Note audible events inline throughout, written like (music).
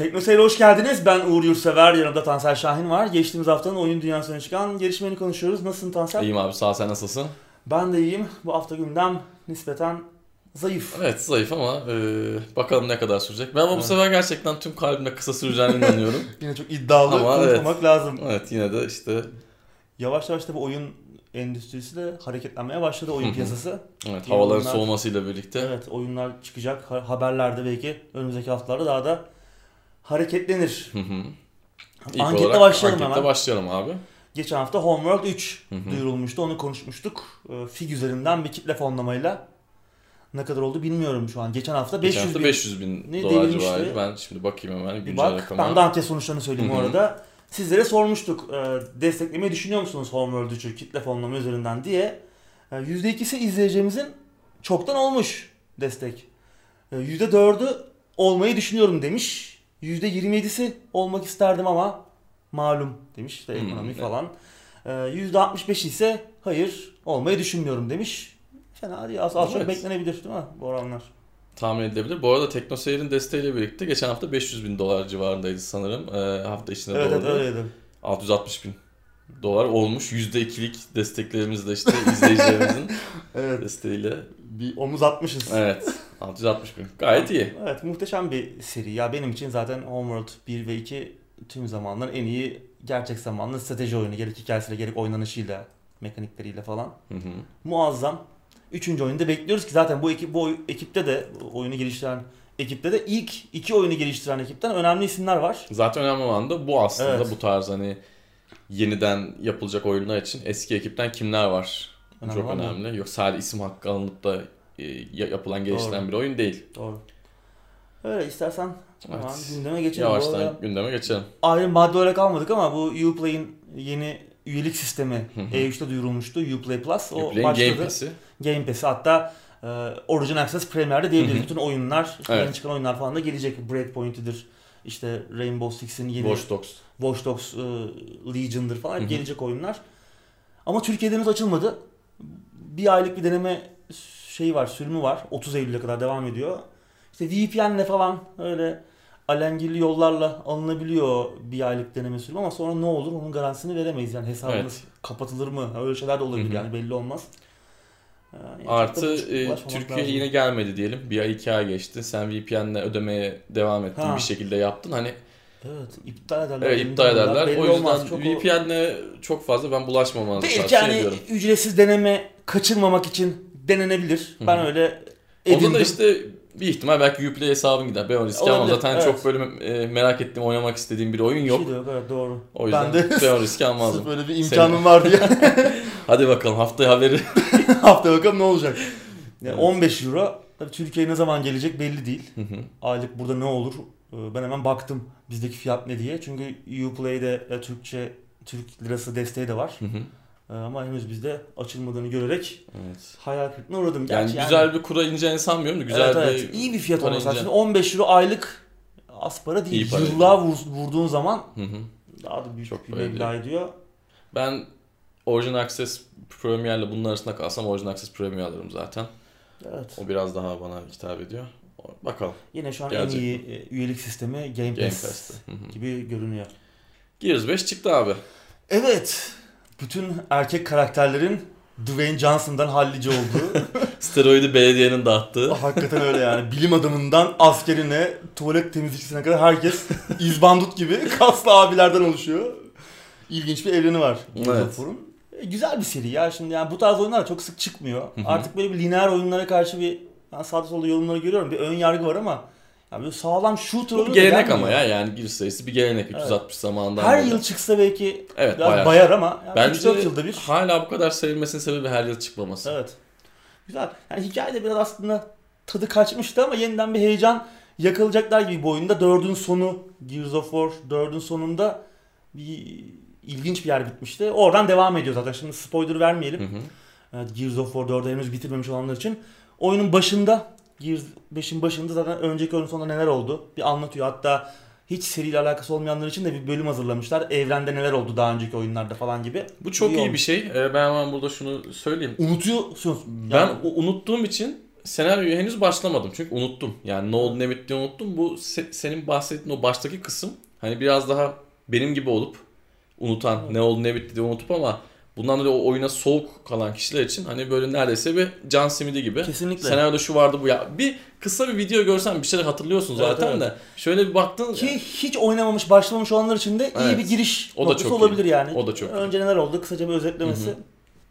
Teknoseyir'e hoş geldiniz. Ben Uğur Yurtsever, yanımda Tansel Şahin var. Geçtiğimiz haftanın oyun dünyasına çıkan gelişmeni konuşuyoruz. Nasılsın Tansel? İyiyim abi sağ ol, sen nasılsın? Ben de iyiyim. Bu hafta gündem nispeten zayıf. Evet zayıf ama e, bakalım ne kadar sürecek. Ben ama Evet. bu sefer gerçekten tüm kalbimle kısa süreceğine inanıyorum. (laughs) Yine çok iddialı Ama konuşmamak lazım. evet yine de işte Yavaş yavaş tabii oyun endüstrisi de hareketlenmeye başladı oyun piyasası. evet, havaların oyunlar. soğumasıyla birlikte. Evet oyunlar çıkacak. Ha- Haberlerde belki önümüzdeki haftalarda daha da hareketlenir. Hı hı. İlk Anketle olarak başlayalım anketle hemen. başlayalım abi. Geçen hafta Homeworld 3 Hı hı. duyurulmuştu. Onu konuşmuştuk. Ee, Fig üzerinden bir kitle fonlamayla. Ne kadar oldu bilmiyorum şu an. Geçen hafta 500 Geçen hafta bin. 500 bin Ne dolar devirmişti? civarı. Ben şimdi bakayım hemen Bir bak. rakama. Ben de anket sonuçlarını söyleyeyim Hı hı. orada. Sizlere sormuştuk. e, desteklemeyi düşünüyor musunuz Homeworld 3'ü kitle fonlama üzerinden diye. E, %2'si izleyeceğimizin çoktan olmuş destek. E, %4'ü olmayı düşünüyorum demiş. %27'si olmak isterdim ama malum demiş. İşte ekonomi evet. falan. E, %65 ise hayır olmayı düşünmüyorum demiş. Fena değil. Az, az çok Evet. beklenebilir değil mi bu oranlar? Tahmin edilebilir. Bu arada TeknoSeyir'in desteğiyle birlikte geçen hafta 500 bin dolar civarındaydı sanırım. E, hafta içinde Evet, evet doğru. öyleydi. 660 bin dolar olmuş. %2'lik desteklerimizle işte izleyicilerimizin (laughs) Evet. desteğiyle. Bir omuz atmışız. Evet. 660 bin. Gayet iyi. Evet muhteşem bir seri. Ya benim için zaten Homeworld 1 ve 2 tüm zamanların en iyi gerçek zamanlı strateji oyunu. Gerek hikayesiyle gerek oynanışıyla, mekanikleriyle falan. Hı hı. Muazzam. Üçüncü oyunu da bekliyoruz ki zaten bu ekip bu ekipte de oyunu geliştiren ekipte de ilk iki oyunu geliştiren ekipten önemli isimler var. Zaten önemli olan da bu aslında. Evet. Bu tarz hani yeniden yapılacak oyunlar için eski ekipten kimler var? Önemli Çok önemli. Yok sadece isim hakkı alınıp da yapılan geliştirilen Doğru. bir oyun değil. Doğru. Öyle istersen Evet. gündeme geçelim. Yavaştan arada gündeme geçelim. ayrı madde olarak almadık ama bu Uplay'in yeni üyelik sistemi Hı hı. E3'te duyurulmuştu. Uplay Plus. O Uplay'in başladı. Game Pass'i. Game Pass'i hatta e, Origin Access Premier'de diyebiliriz. Bütün oyunlar, işte Evet. yeni çıkan oyunlar falan da gelecek. Breakpoint'idir, işte Rainbow Six'in yeni Watch Dogs. Watch Dogs e, Legion'dır falan hep gelecek oyunlar. Ama Türkiye'de henüz açılmadı. Bir aylık bir deneme şeyi var, sürümü var. 30 Eylül'e kadar devam ediyor. İşte VPN'le falan öyle alengirli yollarla alınabiliyor bir aylık deneme sürümü ama sonra ne olur onun garantisini veremeyiz. Yani hesabınız Evet. kapatılır mı? Öyle şeyler de olabilir Hı hı. yani belli olmaz. Ee, yani Artı e, Türkiye'ye lazım. yine gelmedi diyelim. Bir ay iki ay geçti. Sen VPN'le ödemeye devam ettin Ha. bir şekilde yaptın. Hani Evet iptal ederler. evet, iptal ederler. Belli O yüzden olmaz. Çok o- VPN'le çok fazla ben bulaşmamanızı tavsiye yani ediyorum. ücretsiz deneme kaçırmamak için denenebilir. Ben Hı hı. öyle Onda edindim. da işte bir ihtimal belki Uplay hesabın gider. Ben o riski almam. Zaten evet. çok böyle e, merak ettiğim, oynamak istediğim bir oyun Bir yok. şey yok evet doğru. O yüzden ben de (laughs) ben o riski (laughs) almazdım. sırf böyle bir imkanım var diye. (laughs) Hadi bakalım haftaya haberi. Hafta bakalım ne olacak. Yani Evet. 15 euro. Tabii Türkiye'ye ne zaman gelecek belli değil. Hı hı. Aylık burada ne olur? Ee, Ben hemen baktım bizdeki fiyat ne diye. Çünkü Uplay'de e, Türkçe Türk lirası desteği de var. Hı hı. Ee, Ama henüz bizde açılmadığını görerek evet. hayal kırıklığına uğradım. Yani Gerçi güzel bir kura ineceğini sanmıyorum da güzel evet, bir evet. iyi bir fiyat olması lazım. ince. Şimdi 15 euro aylık az para değil. Para. Yıllığa vur- vurduğun zaman Hı hı. daha da büyük Çok bir meblağ ediyor. Ben Origin Access Premier'le bunun arasında kalsam Origin Access Premier alırım zaten. Evet. O biraz daha bana hitap ediyor. Bakalım. Yine şu an Gelecek en iyi e, üyelik sistemi Game Pass, Game Pass'te. Gibi görünüyor. Gears 5 çıktı abi. Evet. Bütün erkek karakterlerin Dwayne Johnson'dan hallice olduğu. (laughs) Steroidi belediyenin dağıttığı. Hakikaten öyle yani. Bilim adamından askerine, tuvalet temizlikçisine kadar herkes (laughs) izbandut gibi kaslı abilerden oluşuyor. İlginç bir evreni var. Evet. E, güzel bir seri ya. Şimdi yani bu tarz oyunlar çok sık çıkmıyor. Artık böyle bir lineer oyunlara karşı bir ben sağda solda yorumları görüyorum. Bir ön yargı var ama ya böyle sağlam shooter da gelenek ama ya yani Gears serisi bir gelenek 360 zamanından Her beri. yıl çıksa belki Evet biraz bayağı. bayar ama yani Bence 3-4 yılda bir. hala bu kadar sevilmesinin sebebi her yıl çıkmaması. Evet. Güzel. Yani hikayede biraz aslında tadı kaçmıştı ama yeniden bir heyecan yakalayacaklar gibi bu oyunda. Dördün sonu Gears of War dördün sonunda bir ilginç bir yer bitmişti. Oradan devam ediyor zaten. Şimdi spoiler vermeyelim. Hı hı. Evet, Gears of War 4'ü henüz bitirmemiş olanlar için. Oyunun başında Gears 5'in başında zaten önceki oyunun sonunda neler oldu bir anlatıyor. Hatta hiç seriyle alakası olmayanlar için de bir bölüm hazırlamışlar. Evrende neler oldu daha önceki oyunlarda falan gibi. Bu çok İyi iyi, olmuş. bir şey. Ee, Ben hemen burada şunu söyleyeyim. Unutuyorsunuz. Ben Yani u- unuttuğum için senaryoyu henüz başlamadım çünkü unuttum. Yani ne oldu ne bitti unuttum. Bu se- senin bahsettiğin o baştaki kısım hani biraz daha benim gibi olup unutan ne oldu ne bitti diye unutup ama bundan dolayı o oyuna soğuk kalan kişiler için hani böyle neredeyse bir can simidi gibi. Kesinlikle. Senaryoda şu vardı bu ya. Bir kısa bir video görsen bir şeyler hatırlıyorsun Evet, zaten evet. de. Şöyle bir baktın Ki hiç oynamamış, başlamamış olanlar için de iyi Evet. bir giriş O da çok olabilir iyi. yani. O da çok iyi. Önce neler oldu kısaca bir özetlemesi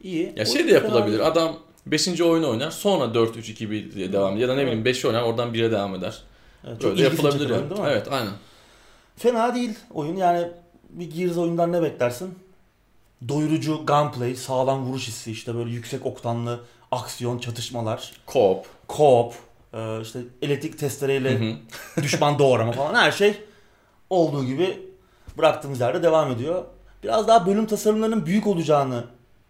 iyi. Ya O şey de yapılabilir. değil. Adam 5. oyunu oynar. Sonra 4-3-2-1 diye devam eder. Ya da ne bileyim 5 oynar oradan 1'e devam eder. Evet, çok ilgisini yapılabilir yani. değil mi? Evet aynen. Fena değil oyun yani bir Gears oyundan ne beklersin? Doyurucu gunplay, sağlam vuruş hissi işte böyle yüksek oktanlı aksiyon, çatışmalar, Co-op. co-op, e, işte elektrik testereyle hı. (laughs) düşman doğrama falan her şey olduğu gibi bıraktığımız yerde devam ediyor. Biraz daha bölüm tasarımlarının büyük olacağını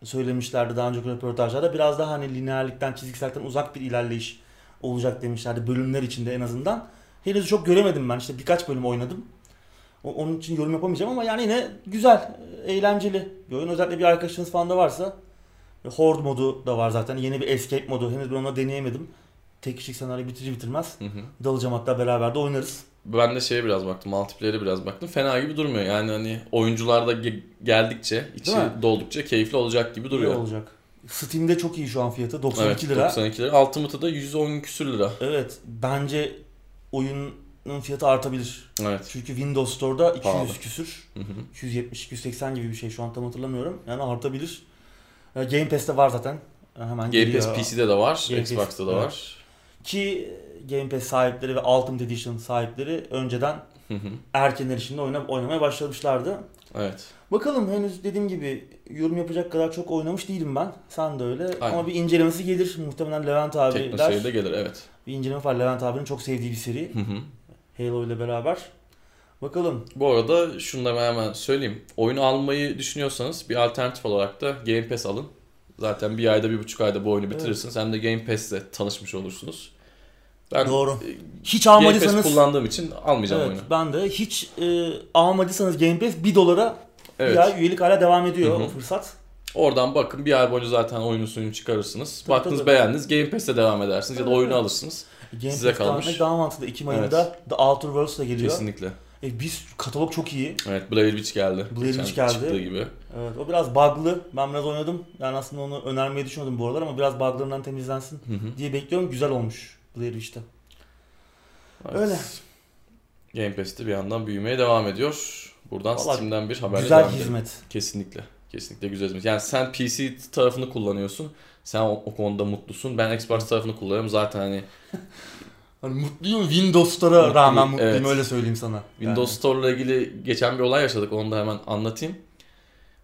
söylemişlerdi daha önceki röportajlarda. Biraz daha hani lineerlikten, çizgisellikten uzak bir ilerleyiş olacak demişlerdi bölümler içinde en azından. Henüz çok göremedim ben. İşte birkaç bölüm oynadım. Onun için yorum yapamayacağım ama yani yine güzel, eğlenceli bir oyun. Özellikle bir arkadaşınız falan da varsa Horde modu da var zaten. Yeni bir escape modu. Henüz ben onu deneyemedim. Tek kişilik senaryo bitirir bitirmez. Hı hı. Dalacağım hatta beraber de oynarız. Ben de şeye biraz baktım. Multiplayer'e biraz baktım. Fena gibi durmuyor. Yani hani oyuncular da ge- geldikçe, içi doldukça keyifli olacak gibi İyi duruyor. olacak. Steam'de çok iyi şu an fiyatı. 92 Evet, lira. 92 lira. Ultimate'ı da 110 küsür lira. Evet. Bence oyunun fiyatı artabilir. Evet. Çünkü Windows Store'da 200 Pahalı. küsür. Hı hı. 270-280 gibi bir şey şu an tam hatırlamıyorum. Yani artabilir. Ee, Game Pass'te var zaten. Ee, Hemen Game geliyor. Pass PC'de de var, Game Xbox'ta da evet. var. Ki Game Pass sahipleri ve Ultimate Edition sahipleri önceden erken erişimde oyna- oynamaya başlamışlardı. Evet. Bakalım henüz dediğim gibi yorum yapacak kadar çok oynamış değilim ben. Sen de öyle. Aynen. Ama bir incelemesi gelir. Muhtemelen Levent abi Tekno der. şeyde gelir evet. Bir inceleme var Levent abinin çok sevdiği bir seri. Hı hı. Halo ile beraber. Bakalım. Bu arada şunu da hemen söyleyeyim. Oyunu almayı düşünüyorsanız bir alternatif olarak da Game Pass alın. Zaten bir ayda bir buçuk ayda bu oyunu bitirirsiniz. Hem de Game Pass'le tanışmış olursunuz. Ben Doğru. e, Hiç Game Pass almadıysanız kullandığım için almayacağım evet, oyunu. ben de hiç e, almadıysanız Game Pass 1 dolara Evet. ay üyelik hala devam ediyor Hı hı. o fırsat. Oradan bakın bir ay boyunca zaten oyunun suyunu çıkarırsınız. Tabii, Baktınız tabii. beğendiniz Game Pass'te devam edersiniz ya da Evet, oyunu evet. alırsınız. Game Size kalmış. daha mantıklı. Ekim Evet. ayında The Outer Worlds da geliyor. Kesinlikle. E, biz katalog çok iyi. Evet Blair Witch geldi. Blair Witch geldi. Çıktığı gibi. Evet, o biraz bug'lı. Ben biraz oynadım. Yani aslında onu önermeyi düşünüyordum bu aralar ama biraz bug'larından temizlensin Hı hı. diye bekliyorum. Güzel olmuş Blair Witch'te. Evet. Öyle. Game Pass'te bir yandan büyümeye devam ediyor. Buradan Vallahi Steam'den bir haberle Güzel devam edelim. hizmet. Kesinlikle. Kesinlikle güzel hizmet. Yani sen PC tarafını kullanıyorsun. Sen o, o konuda mutlusun. Ben Xbox tarafını kullanıyorum. Zaten hani (laughs) Hani mutluyum Windows'lara Mutluyum, rağmen mutluyum evet. öyle söyleyeyim sana. Windows Store ile ilgili geçen bir olay yaşadık. Onu da hemen anlatayım.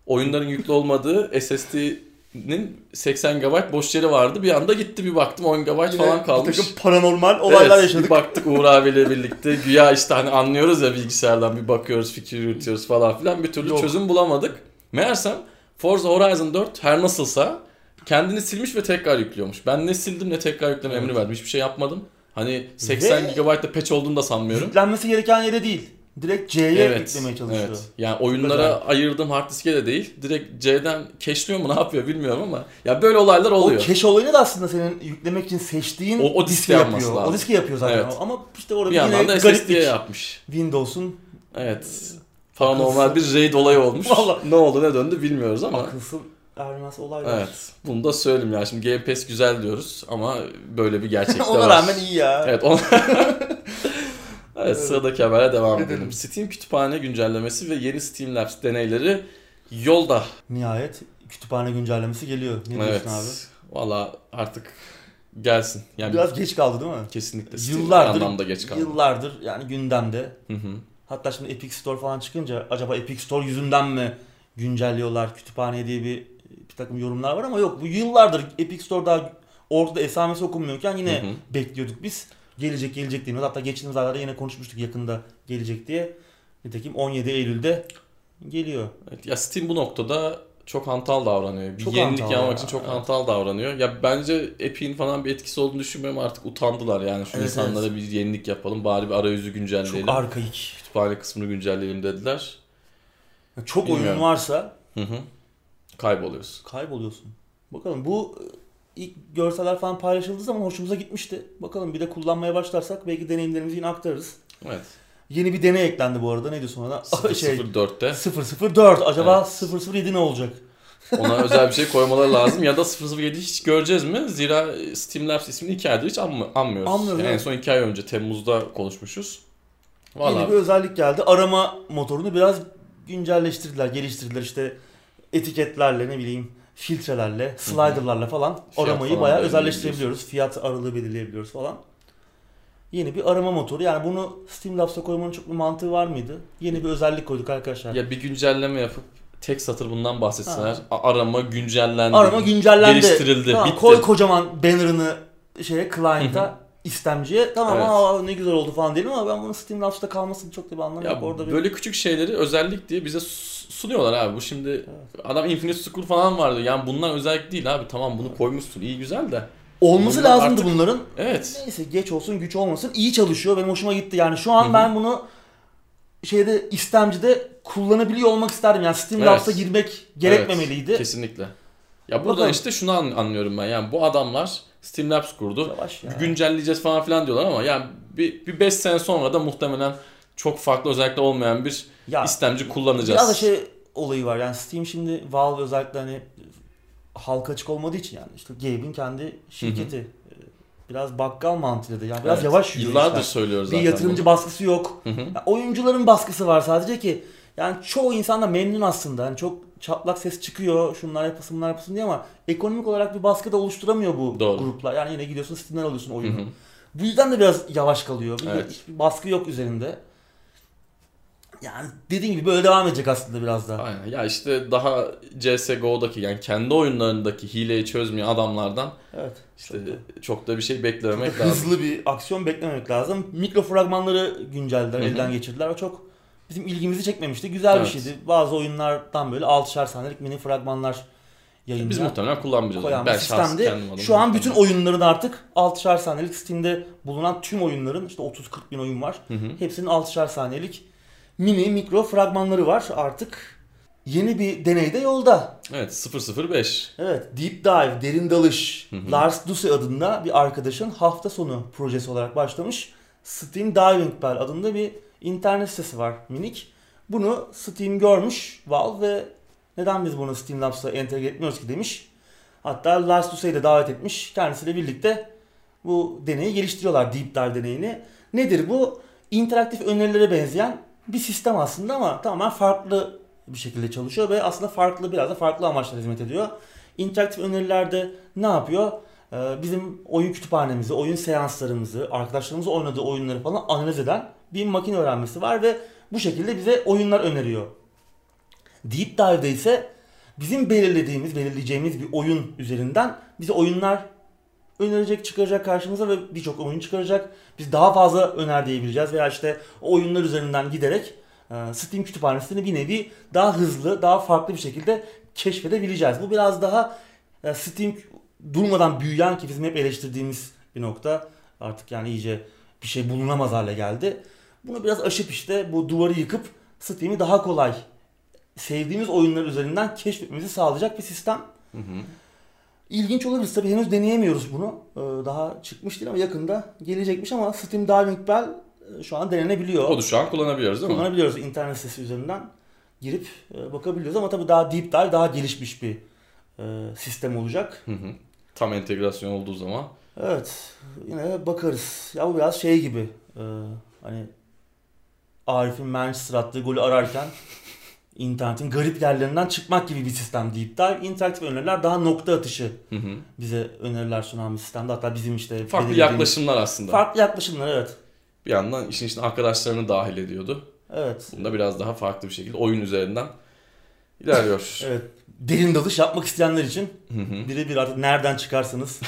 Oyunların yüklü olmadığı SSD'nin 80 GB boş yeri vardı. Bir anda gitti bir baktım 10 GB Yani falan bir kalmış. takım paranormal olaylar evet, yaşadık. Bir baktık Uğur abiyle birlikte. Güya işte hani anlıyoruz ya bilgisayardan bir bakıyoruz, fikir yürütüyoruz falan filan. Bir türlü Yok. çözüm bulamadık. Meğersem Forza Horizon 4 her nasılsa kendini silmiş ve tekrar yüklüyormuş. Ben ne sildim ne tekrar yükleme Evet. emri verdim. Hiçbir şey yapmadım. Hani 80 Ve- GB'da patch olduğunu da sanmıyorum. Yüklenmesi gereken yere değil. Direkt C'ye Evet, yüklemeye çalışıyor. evet. Yani oyunlara ayırdığım hard diske de değil. Direkt C'den cache'liyor mu ne yapıyor bilmiyorum ama ya böyle olaylar O oluyor. cache olayını da aslında senin yüklemek için seçtiğin O- o diske yapıyor. lazım. O diski yapıyor zaten. Evet. Ama işte orada bir yine gariplik. SSD'ye yapmış. Windows'un Evet. Paranormal bir raid olayı olmuş. Vallahi. Ne oldu ne döndü bilmiyoruz ama. akılsız ermez olaylar. Evet. Bunu da söyleyeyim ya. Şimdi Game Pass güzel diyoruz ama böyle bir gerçek de (laughs) Ona var. rağmen iyi ya. Evet. On... (laughs) evet sıradaki habere devam Edelim. edelim. Steam kütüphane güncellemesi ve yeni Steam Labs deneyleri yolda. Nihayet kütüphane güncellemesi geliyor. Ne evet. diyorsun abi? Valla artık gelsin. Yani Biraz geç kaldı değil mi? kesinlikle Steam Yıllardır, anlamda geç kaldı. yıllardır yani gündemde. Hı hı. Hatta şimdi Epic Store falan çıkınca acaba Epic Store yüzünden mi güncelliyorlar kütüphane diye bir bir takım yorumlar var ama yok bu yıllardır Epic Store daha ortada esamesi okunmuyorken yine Hı hı. bekliyorduk biz. Gelecek gelecek diye. Hatta geçtiğimiz aylarda yine konuşmuştuk yakında gelecek diye. Nitekim 17 Eylül'de geliyor. Evet, ya Steam bu noktada çok hantal davranıyor. Bir Çok yenilik yapmak ya, için çok evet. hantal davranıyor. Ya bence Epic'in falan bir etkisi olduğunu düşünmüyorum artık utandılar yani şu Evet, insanlara bir yenilik yapalım bari bir arayüzü Çok güncelleyelim. arkaik. Kütüphane kısmını güncelleyelim dediler. Çok Bilmiyorum. oyun varsa Hı hı. Kayboluyorsun. kayboluyorsun. Bakalım bu ilk görseller falan paylaşıldığı zaman hoşumuza gitmişti. Bakalım bir de kullanmaya başlarsak belki deneyimlerimizi yine aktarırız. Evet. Yeni bir deney eklendi bu arada. Neydi sonra? şey 004'te 004. Acaba 007 ne olacak? ona (laughs) özel bir şey koymaları lazım ya da 007 hiç göreceğiz mi? Zira Steam Labs ismini 2 aydır hiç anmı- anmıyoruz. Anmıyoruz, Yani en evet. son 2 ay önce Temmuz'da konuşmuşuz. Yeni Valla bir özellik geldi. Arama motorunu biraz güncelleştirdiler, geliştirdiler. İşte etiketlerle ne bileyim filtrelerle, sliderlarla falan Fiyat aramayı falan bayağı özelleştirebiliyoruz. Fiyat aralığı belirleyebiliyoruz falan. Yeni bir arama motoru. Yani bunu Steam Labs'a koymanın çok bir mantığı var mıydı? Yeni bir özellik koyduk arkadaşlar. ya bir güncelleme yapıp tek satır bundan bahsetseler. Ha. Arama güncellendi. Arama güncellendi. Geliştirildi, Tamam, bitti. Koy kocaman banner'ını şeye client'a istemciye. Tamam Evet. aa, ne güzel oldu falan diyelim ama ben bunun Steam Labs'ta kalmasının çok da bir anlamı Ya yok. Orada bir böyle küçük şeyleri özellik diye bize su- sunuyorlar abi. Bu şimdi adam Infinite School falan vardı. Yani bunlar özellik değil abi. Tamam bunu koymuşsun. iyi güzel de. Olması bunlar lazımdı artık- bunların. Evet. Neyse geç olsun güç olmasın. İyi çalışıyor. Benim hoşuma gitti. Yani şu an Hı hı. ben bunu şeyde istemcide kullanabiliyor olmak isterdim. Yani Steam Evet. Labs'a girmek gerekmemeliydi. Kesinlikle. Ya burada Bakalım. işte şunu an- anlıyorum ben. Yani bu adamlar Steam Labs kurdu. Yavaş ya. Güncelleyeceğiz falan filan diyorlar ama yani bir, bir 5 sene sonra da muhtemelen çok farklı özellikle olmayan bir Ya, istemci kullanacağız. Biraz da şey olayı var. Yani Steam şimdi Valve özellikle hani halka açık olmadığı için yani işte Gabe'in kendi şirketi. Ee, Biraz bakkal mantığıydı. Yani biraz Evet. yavaş yürüyor Yıllardır işler. söylüyoruz Bir zaten. yatırımcı baskısı yok. bunu. Hı hı. Ya oyuncuların baskısı var sadece ki yani çoğu insan da memnun aslında. Yani çok çatlak ses çıkıyor. Şunlar yapılsın bunlar yapılsın diye ama ekonomik olarak bir baskı da oluşturamıyor bu Doğru. gruplar. Yani yine gidiyorsun Steam'den alıyorsun Hı oyunu. hı. Bu yüzden de biraz yavaş kalıyor. Bir, Evet. hiçbir baskı yok üzerinde. Yani dediğim gibi böyle devam edecek aslında biraz daha. Aynen. Ya işte daha CSGO'daki yani kendi oyunlarındaki hileyi çözmeyen adamlardan Evet. işte Çok çok da bir şey beklememek lazım. hızlı bir aksiyon beklememek lazım. Mikro fragmanları güncellediler, elden geçirdiler. O çok bizim ilgimizi çekmemişti. Güzel Evet. bir şeydi. Bazı oyunlardan böyle 6'şer saniyelik mini fragmanlar Biz yayınlayan. muhtemelen kullanmayacağız. koyan Ben adıma Şu an bütün oyunların artık 6'şer saniyelik Steam'de bulunan tüm oyunların işte 30-40 bin oyun var. Hı hı. Hepsinin 6'şer saniyelik mini mikro fragmanları var artık. Yeni bir deney de yolda. Evet 005. Evet, Deep Dive, derin dalış. Lars Dusse adında bir arkadaşın hafta sonu projesi olarak başlamış. Steam Diving Bell adında bir internet sitesi var minik. Bunu Steam görmüş Valve ve neden biz bunu Steam Labs'a entegre etmiyoruz ki demiş. Hatta Lars Dusse'yi de davet etmiş. Kendisiyle birlikte bu deneyi geliştiriyorlar Deep Dive deneyini. Nedir bu? İnteraktif önerilere benzeyen bir sistem aslında ama tamamen farklı bir şekilde çalışıyor ve aslında farklı biraz da farklı amaçlara hizmet ediyor. İnteraktif önerilerde ne yapıyor? Ee, Bizim oyun kütüphanemizi, oyun seanslarımızı, arkadaşlarımızın oynadığı oyunları falan analiz eden bir makine öğrenmesi var ve bu şekilde bize oyunlar öneriyor. Deep Dive'de ise bizim belirlediğimiz, belirleyeceğimiz bir oyun üzerinden bize oyunlar önerecek, çıkaracak karşımıza ve birçok oyun çıkaracak. Biz daha fazla öner diyebileceğiz veya işte o oyunlar üzerinden giderek e, Steam kütüphanesini bir nevi daha hızlı, daha farklı bir şekilde keşfedebileceğiz. Bu biraz daha e, Steam durmadan büyüyen ki bizim hep eleştirdiğimiz bir nokta. Artık yani iyice bir şey bulunamaz hale geldi. Bunu biraz aşıp işte bu duvarı yıkıp Steam'i daha kolay sevdiğimiz oyunlar üzerinden keşfetmemizi sağlayacak bir sistem. Hı hı. İlginç olabilir. Tabii henüz deneyemiyoruz bunu. Ee, Daha çıkmış değil ama yakında gelecekmiş ama Steam Diving Bell e, şu an denenebiliyor. O da şu an kullanabiliyoruz değil mi? Kullanabiliyoruz internet sitesi üzerinden girip e, bakabiliyoruz ama tabii daha deep dive, daha gelişmiş bir e, sistem olacak. Hı hı. Tam entegrasyon olduğu zaman. Evet, yine bakarız. Ya bu biraz şey gibi, hani Arif'in Manchester attığı golü ararken internetin garip yerlerinden çıkmak gibi bir sistem deep dive. İnteraktif öneriler daha nokta atışı Hı hı. bize öneriler sunan bir sistemde. Hatta bizim işte Farklı yaklaşımlar aslında. Farklı yaklaşımlar evet. Bir yandan işin içine arkadaşlarını dahil ediyordu. Evet. Bunda biraz daha farklı bir şekilde oyun üzerinden ilerliyor. (laughs) Evet. Derin dalış yapmak isteyenler için birebir artık nereden çıkarsanız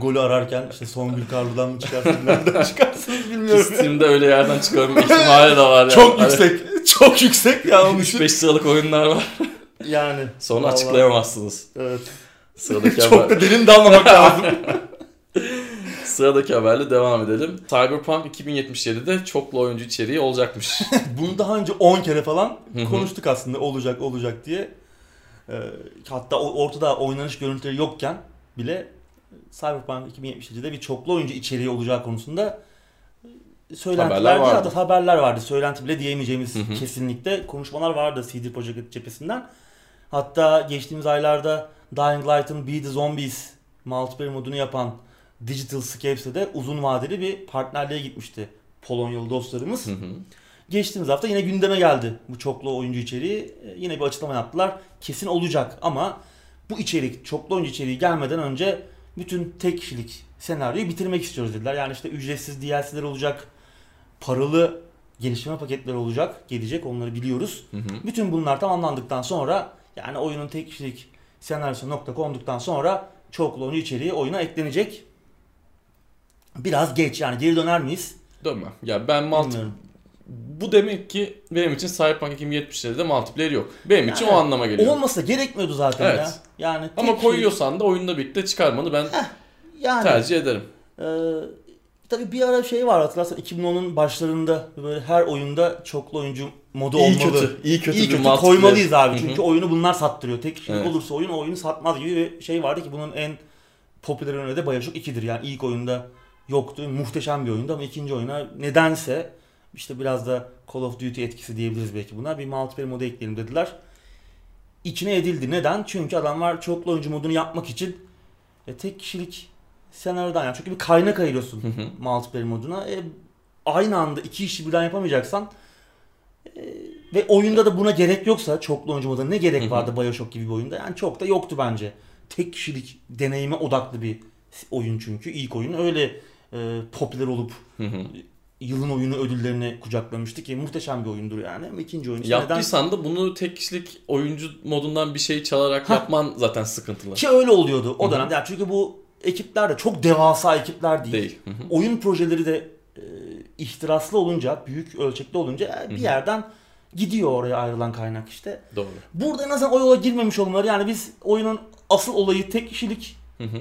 golü ararken işte Songül Karlı'dan mı çıkarsınız nereden (laughs) çıkarsınız bilmiyorum. Steam'de öyle yerden çıkarma (laughs) ihtimali de var. Yani. Çok yüksek. (laughs) Çok yüksek ya onun için. 3-5 sıralık oyunlar var. (laughs) Yani. Sonra Vallahi. açıklayamazsınız. Evet. Sıradaki (laughs) Çok haber. da derin dalmamak lazım. Sıradaki haberle devam edelim. Cyberpunk 2077'de çoklu oyuncu içeriği olacakmış. Bunu daha önce 10 kere falan konuştuk aslında olacak olacak diye. Ee, hatta ortada oynanış görüntüleri yokken bile Cyberpunk 2077'de bir çoklu oyuncu içeriği olacağı konusunda e, söylentiler Haberler vardı. haberler vardı. Söylenti bile diyemeyeceğimiz Hı hı. kesinlikle konuşmalar vardı CD Projekt cephesinden. Hatta geçtiğimiz aylarda Dying Light'ın Be The Zombies multiplayer modunu yapan Digital Scapes'e de uzun vadeli bir partnerliğe gitmişti Polonyalı dostlarımız. Hı hı. Geçtiğimiz hafta yine gündeme geldi bu çoklu oyuncu içeriği. E, Yine bir açıklama yaptılar. Kesin olacak ama bu içerik, çoklu oyuncu içeriği gelmeden önce bütün tek kişilik senaryoyu bitirmek istiyoruz dediler. Yani işte ücretsiz DLC'ler olacak, paralı geliştirme paketleri olacak, gelecek onları biliyoruz. Hı hı. Bütün bunlar tamamlandıktan sonra yani oyunun tek kişilik senaryosu nokta konduktan sonra çoklu oyuncu içeriği oyuna eklenecek. Biraz geç yani geri döner miyiz? Dönmem. Ya ben. Bilmiyorum. Bu demek ki benim için Cyberpunk 2077'de multiplayer yok. Benim için Yani o anlama geliyor. Olmasa gerekmiyordu zaten Evet. ya. Yani Ama koyuyorsan da oyunda birlikte çıkarmanı ben yani tercih ederim. Ee, tabii bir ara şey var hatırlarsan 2010'un başlarında böyle her oyunda çoklu oyuncu modu İyi olmalı. kötü, iyi kötü İyi kötü koymalıyız abi. Hı hı. Çünkü oyunu bunlar sattırıyor. Tek kişilik Evet. olursa oyun o oyunu satmaz gibi bir şey vardı ki bunun en popüler örneği de Bioshock 2'dir. Yani ilk oyunda yoktu. Muhteşem bir oyundu ama ikinci oyuna nedense işte biraz da Call of Duty etkisi diyebiliriz belki buna. Bir multiplayer modu ekleyelim dediler. İçine edildi. Neden? Çünkü adamlar çoklu oyuncu modunu yapmak için e, tek kişilik senaryodan yani çünkü bir kaynak ayırıyorsun Hı hı. multiplayer moduna. E, aynı anda iki işi birden yapamayacaksan e, ve oyunda da buna gerek yoksa çoklu oyuncu moduna ne gerek Hı hı. vardı Bioshock gibi bir oyunda? Yani çok da yoktu bence. Tek kişilik deneyime odaklı bir oyun çünkü. ilk oyun öyle e, popüler olup Hı hı. yılın oyunu ödüllerini kucaklamıştı ki muhteşem bir oyundur yani. Ama ikinci oyun için neden? Yaptıysan da bunu tek kişilik oyuncu modundan bir şey çalarak Hah. yapman zaten sıkıntılı. Ki öyle oluyordu o Hı hı. dönemde. Yani çünkü bu ekipler de çok devasa ekipler değil. Değil. Hı hı. Oyun projeleri de e, ihtiraslı olunca, büyük ölçekli olunca bir hı. yerden gidiyor oraya ayrılan kaynak işte. Doğru. Burada en azından o yola girmemiş olmaları yani biz oyunun asıl olayı tek kişilik Hı hı.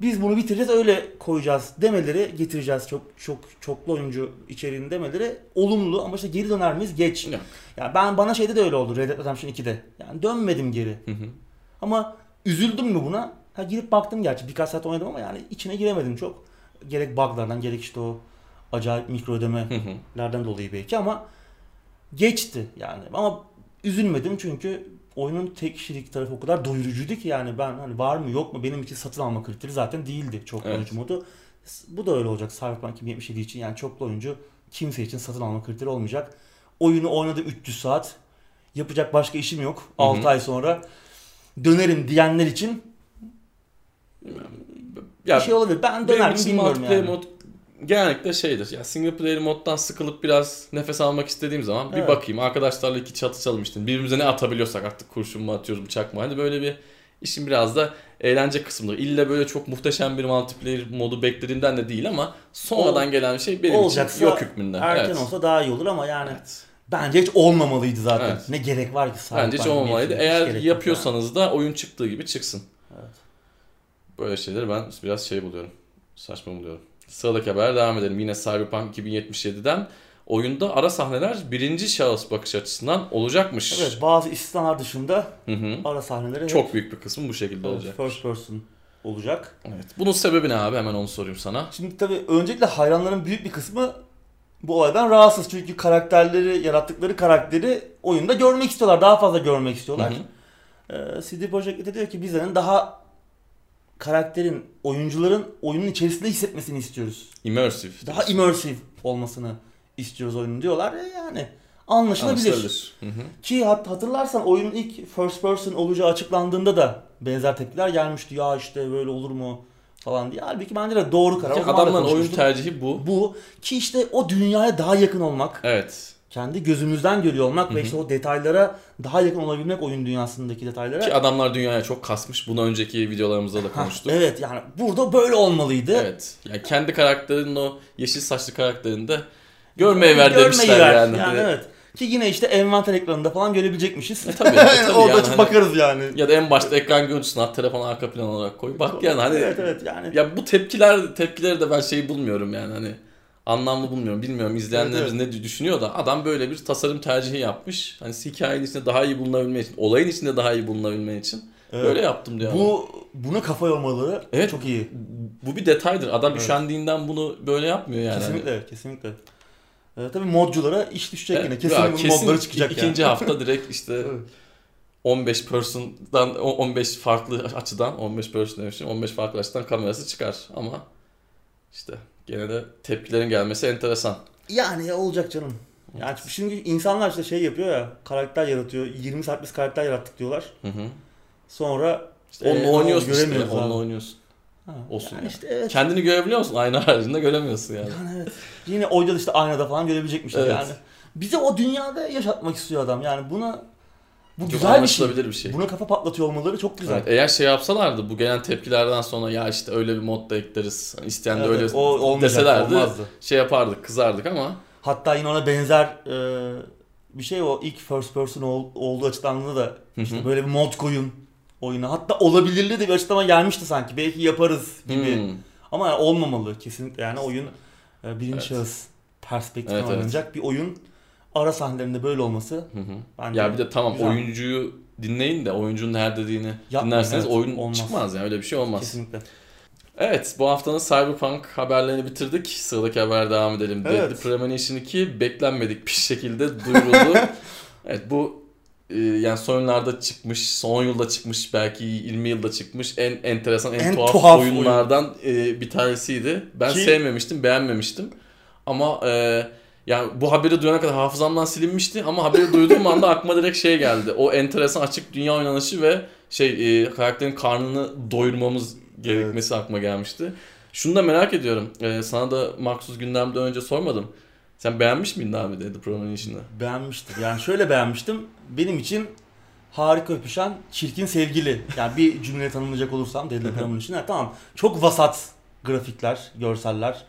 biz bunu bitireceğiz öyle koyacağız demeleri getireceğiz çok çok çoklu oyuncu içeriğini demeleri olumlu ama işte geri döner miyiz geç. Yok. Yani ben bana şeyde de öyle oldu Red Dead Redemption 2'de. Yani dönmedim geri. Hı hı. Ama üzüldüm mü buna? Ha girip baktım gerçi birkaç saat oynadım ama yani içine giremedim çok. Gerek buglardan gerek işte o acayip mikro ödemelerden dolayı belki ama geçti yani. Ama üzülmedim çünkü oyunun tek kişilik tarafı o kadar doyurucuydu ki yani ben hani var mı yok mu benim için satın alma kriteri zaten değildi çoklu Evet. oyuncu modu. Bu da öyle olacak Cyberpunk 2077 için yani çoklu oyuncu kimse için satın alma kriteri olmayacak. Oyunu oynadım 300 saat. Yapacak başka işim yok. Hı hı. 6 ay sonra dönerim diyenler için Ya bir şey olabilir. Ben dönerim için bilmiyorum yani. mod genellikle şeydir. Ya single player moddan sıkılıp biraz nefes almak istediğim zaman bir Evet. bakayım. Arkadaşlarla iki çatışalım işte. Birbirimize ne atabiliyorsak artık kurşun mu atıyoruz bıçak mı? Hani böyle bir işin biraz da eğlence kısmıdır. İlla böyle çok muhteşem bir multiplayer modu beklediğimden de değil ama sonradan gelen şey benim Olacaksa için yok hükmünde. Erken evet. olsa daha iyi olur ama yani Evet. bence hiç olmamalıydı zaten. Evet. Ne gerek var ki Bence hiç olmamalıydı. 2077? Hiç Eğer yapıyorsanız da oyun çıktığı gibi çıksın. Böyle şeyleri ben biraz şey buluyorum. Saçma buluyorum. Sıradaki haber devam edelim. Yine Cyberpunk 2077'den oyunda ara sahneler birinci şahıs bakış açısından olacakmış. Evet bazı istisnalar dışında Hı hı. ara sahneleri hep Çok büyük bir kısmı bu şekilde evet, olacak. first person olacak. Evet. Bunun sebebi ne abi? Hemen onu sorayım sana. Şimdi tabii öncelikle hayranların büyük bir kısmı bu olaydan rahatsız. Çünkü karakterleri, yarattıkları karakteri oyunda görmek istiyorlar. Daha fazla görmek Hı istiyorlar. hı. Ee, CD Projekt diyor ki bizlerin daha karakterin, oyuncuların oyunun içerisinde hissetmesini istiyoruz. Immersive. Daha immersive olmasını istiyoruz oyunun diyorlar. E yani anlaşılabilir. Anlaşılabilir. Hı hı. Ki hat- hatırlarsan oyunun ilk first person olacağı açıklandığında da benzer tepkiler gelmişti. Ya işte böyle olur mu falan diye. Halbuki bence de doğru karar. Ki adamların konuşmuştuk. tercihi bu. Bu ki işte o dünyaya daha yakın olmak, Evet. Kendi gözümüzden görüyor olmak Hı ve işte o detaylara daha yakın olabilmek oyun dünyasındaki detaylara. Ki adamlar dünyaya çok kasmış. Bunu önceki videolarımızda da Ha, konuştuk. evet yani burada böyle olmalıydı. Evet. Yani kendi karakterinin o yeşil saçlı karakterini de görmeye ver Görmeyi demişler ver. yani. Yani evet. Ki yine işte envanter ekranında falan görebilecekmişiz. E tabii, (laughs) e tabii Orada yani hani- bakarız yani. Ya da en başta ekran görüntüsünü at telefonu arka plan olarak koy. Bak yani hani Evet evet yani. ya bu tepkiler tepkileri de ben şey bulmuyorum yani hani anlamlı bulmuyorum. Bilmiyorum izleyenlerimiz Evet, ne düşünüyor da adam böyle bir tasarım tercihi yapmış. Hani hikayenin içinde daha iyi bulunabilmek için, olayın içinde daha iyi bulunabilmek için Evet. böyle yaptım diyor. Bu buna kafa yormaları Evet. çok iyi. Bu bir detaydır. Adam Evet. üşendiğinden bunu böyle yapmıyor yani. Kesinlikle, kesinlikle. Ee, tabii modculara iş düşecek Evet, yine. Kesin ya kesin modları çıkacak ikinci yani. hafta direkt işte (laughs) Evet. 15 person'dan o 15 farklı açıdan 15 person demişim 15 farklı açıdan kamerası çıkar ama işte gene de tepkilerin gelmesi enteresan. Yani ya olacak canım. Yani şimdi insanlar işte şey yapıyor ya, karakter yaratıyor. 20 saat biz karakter yarattık diyorlar. Hı hı. Sonra İşte onunla Ee, oynuyorsun işte. Onunla oynuyorsun. ha, Olsun yani yani. işte evet. Kendini görebiliyor musun? Ayna haricinde göremiyorsun yani. Yani evet. Yine oyda işte aynada falan görebilecekmişler Evet. yani. Bize o dünyada yaşatmak istiyor adam. Yani buna bu Çok güzel bir şey. bir şey. Buna kafa patlatıyor olmaları çok güzel. Evet, eğer şey yapsalardı bu gelen tepkilerden sonra ya işte öyle bir mod da ekleriz. İsteyen de Evet, öyle o deselerdi olmazdı. şey yapardık kızardık ama Hatta yine ona benzer e, bir şey o ilk first person ol, olduğu açıklandığında da işte böyle bir mod koyun oyuna. Hatta olabilirli de bir açıklama gelmişti sanki. Belki yaparız gibi. Hmm. Ama yani olmamalı kesinlikle. Yani oyun e, birinci Evet. şahıs perspektiften Evet, evet. oynanacak bir oyun. Ara sahnelerinde böyle olması Hı hı. bence Ya bir de tamam güzel. oyuncuyu dinleyin de oyuncunun her dediğini Yapmayın, dinlerseniz evet, oyun olmaz. çıkmaz yani öyle bir şey olmaz. Kesinlikle. Evet bu haftanın Cyberpunk haberlerini bitirdik. Sıradaki haber devam edelim. Evet. Deadly Premonition 2 beklenmedik bir şekilde duyuruldu. (laughs) evet bu e, yani son yıllarda çıkmış, son yılda çıkmış, belki 20 yılda çıkmış en enteresan, en, En tuhaf, tuhaf oyunlardan e, bir tanesiydi. Ben Ki- sevmemiştim, beğenmemiştim. Ama e, yani bu haberi duyana kadar hafızamdan silinmişti ama haberi duyduğum anda aklıma direkt şey geldi. O enteresan açık dünya oynanışı ve şey e, karakterin karnını doyurmamız gerekmesi aklıma gelmişti. Şunu da merak ediyorum. E, sana da Maxus gündemden önce sormadım. Sen beğenmiş miydin abi Deadly Premonition'ı? Beğenmiştim. Yani şöyle beğenmiştim. Benim için harika öpüşen çirkin sevgili. Yani bir cümle tanımlayacak olursam Deadly Premonition. Yani tamam çok vasat grafikler, görseller,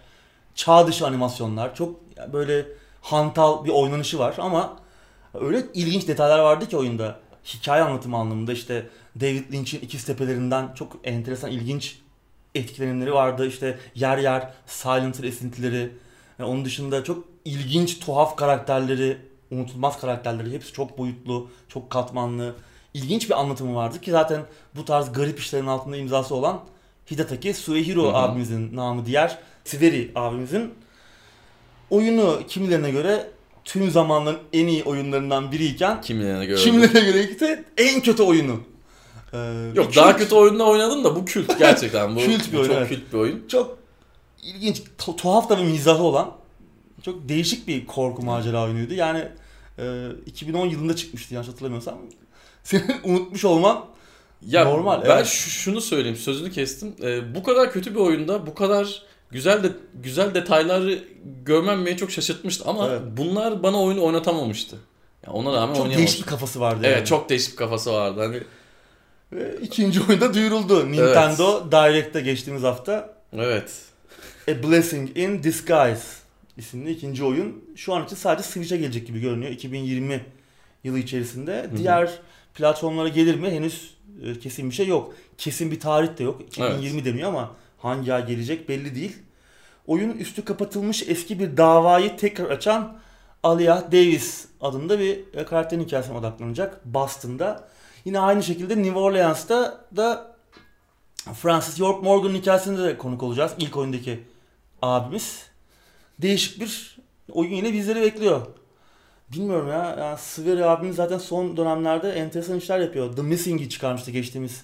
çağ dışı animasyonlar. Çok böyle hantal bir oynanışı var ama öyle ilginç detaylar vardı ki oyunda. Hikaye anlatımı anlamında işte David Lynch'in ikiz tepelerinden çok enteresan ilginç etkilenimleri vardı. İşte yer yer Silent Hill esintileri. Yani onun dışında çok ilginç, tuhaf karakterleri, unutulmaz karakterleri. Hepsi çok boyutlu, çok katmanlı. İlginç bir anlatımı vardı ki zaten bu tarz garip işlerin altında imzası olan Hidataki Suehiro abimizin namı diğer Siveri abimizin oyunu kimilerine göre tüm zamanların en iyi oyunlarından biriyken Kimilerine göre. kimilerine göre ise en kötü oyunu. Ee, Yok daha kötü oyunda oynadım da bu kült (laughs) gerçekten. Bu, Kült bir bu oyun, çok evet. kült bir oyun. çok ilginç, tu- tuhaf da bir mizahı olan çok değişik bir korku macera oyunuydu. Yani e, 2010 yılında çıkmıştı yanlış hatırlamıyorsam. (laughs) Senin unutmuş olman Ya Normal, ben evet. şu- şunu söyleyeyim sözünü kestim. Ee, bu kadar kötü bir oyunda bu kadar güzel de güzel detayları görmem beni çok şaşırtmıştı ama Evet. bunlar bana oyunu oynatamamıştı. Ya ona rağmen çok değişik bir kafası vardı. Evet yani. çok değişik bir kafası vardı. Hani Ve ikinci oyunda duyuruldu. Nintendo Direct'te geçtiğimiz hafta evet. A Blessing in Disguise isimli ikinci oyun. Şu an için sadece Switch'e gelecek gibi görünüyor. 2020 yılı içerisinde. hı. Diğer platformlara gelir mi? Henüz e, kesin bir şey yok. Kesin bir tarih de yok. 2020 deniyor ama hangi ay gelecek belli değil. Oyun üstü kapatılmış eski bir davayı tekrar açan Alia Davis adında bir e, karakterin hikayesine odaklanacak Boston'da. Yine aynı şekilde New Orleans'ta da Francis York Morgan'ın hikayesinde de konuk olacağız. İlk oyundaki abimiz. Değişik bir oyun yine bizleri bekliyor. Bilmiyorum ya. Yani Sveri abimiz zaten son dönemlerde enteresan işler yapıyor. The Missing'i çıkarmıştı geçtiğimiz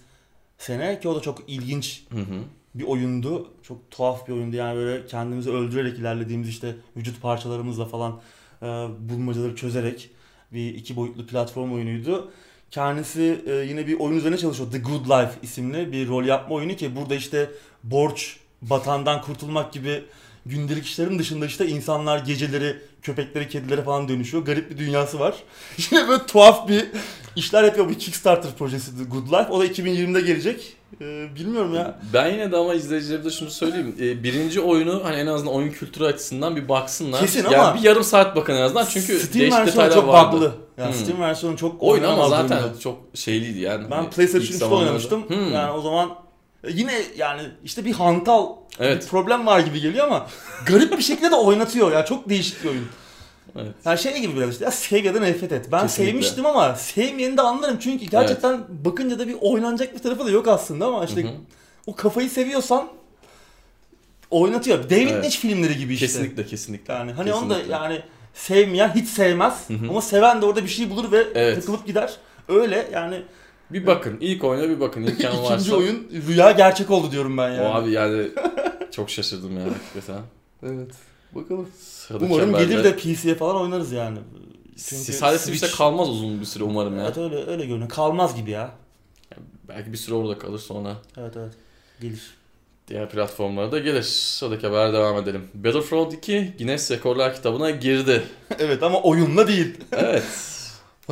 sene ki o da çok ilginç Hı hı. Bir oyundu. Çok tuhaf bir oyundu. Yani böyle kendimizi öldürerek ilerlediğimiz işte vücut parçalarımızla falan e, bulmacaları çözerek bir iki boyutlu platform oyunuydu. Kendisi e, yine bir oyun üzerine çalışıyor. The Good Life isimli bir rol yapma oyunu ki burada işte borç, batandan kurtulmak gibi gündelik işlerin dışında işte insanlar geceleri köpekleri, kedilere falan dönüşüyor. Garip bir dünyası var. (laughs) Yine böyle tuhaf bir işler yapıyor. Bir Kickstarter projesi The Good Life. O da 2020'de gelecek. E, bilmiyorum ya. Ben yine de ama izleyicilerime de şunu söyleyeyim. Ee, birinci oyunu hani en azından oyun kültürü açısından bir baksınlar. Kesin yani ama- bir yarım saat bakın en azından çünkü Steam versiyonu çok vardı. bug'lı. Yani Hmm. Steam versiyonu çok Oyun ama zaten durumda. çok şeyliydi yani. Ben Hani PlayStation ilk 3'te zamanlarda. oynamıştım. Hmm. Yani o zaman e, yine yani işte bir hantal Evet. bir problem var gibi geliyor ama garip bir şekilde de oynatıyor. Yani çok değişik bir oyun. Evet. Yani şey gibi biraz işte ya sev ya da nefret et. Ben Kesinlikle. sevmiştim ama sevmeyeni de anlarım. Çünkü gerçekten bakınca da bir oynanacak bir tarafı da yok aslında ama işte Hı hı. o kafayı seviyorsan oynatıyor. David Evet. Lynch filmleri gibi işte. Kesinlikle kesinlikle. Yani hani onu da Kesinlikle. yani sevmeyen hiç sevmez Hı hı. ama seven de orada bir şey bulur ve Evet. takılıp gider. Öyle yani Bir bakın. ilk oyuna bir bakın. İmkan (laughs) ikinci varsa. oyun rüya gerçek oldu diyorum ben yani. O abi yani (laughs) çok şaşırdım ya hakikaten. Evet. Bakalım. Sıradaki Umarım haberde- gelir de PC'ye falan oynarız yani. Çünkü Sadece Switch'te Switch- kalmaz uzun bir süre umarım ya. Evet öyle öyle görünüyor. Kalmaz gibi ya. Belki bir süre orada kalır sonra Evet evet. Gelir. diğer platformlara da gelir. Sıradaki habere devam edelim. Battlefront 2 Guinness Rekorlar kitabına girdi. (laughs) evet ama oyunla değil. Evet. (laughs)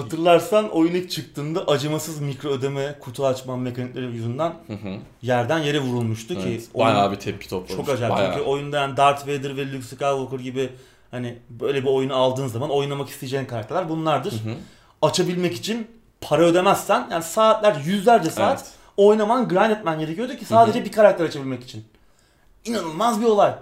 Hatırlarsan oyun ilk çıktığında acımasız mikro ödeme kutu açma mekanikleri yüzünden Hı hı. yerden yere vurulmuştu ki Evet. oyun Bayağı bir tepki toplamış. çok acayip. Bayağı. Çünkü oyunda yani Darth Vader ve Luke Skywalker gibi hani böyle bir oyunu aldığın zaman oynamak isteyeceğin karakterler bunlardır. Hı hı. Açabilmek için para ödemezsen yani saatler yüzlerce saat Evet. oynaman grind etmen gerekiyordu ki sadece bir karakter açabilmek için. İnanılmaz bir olay.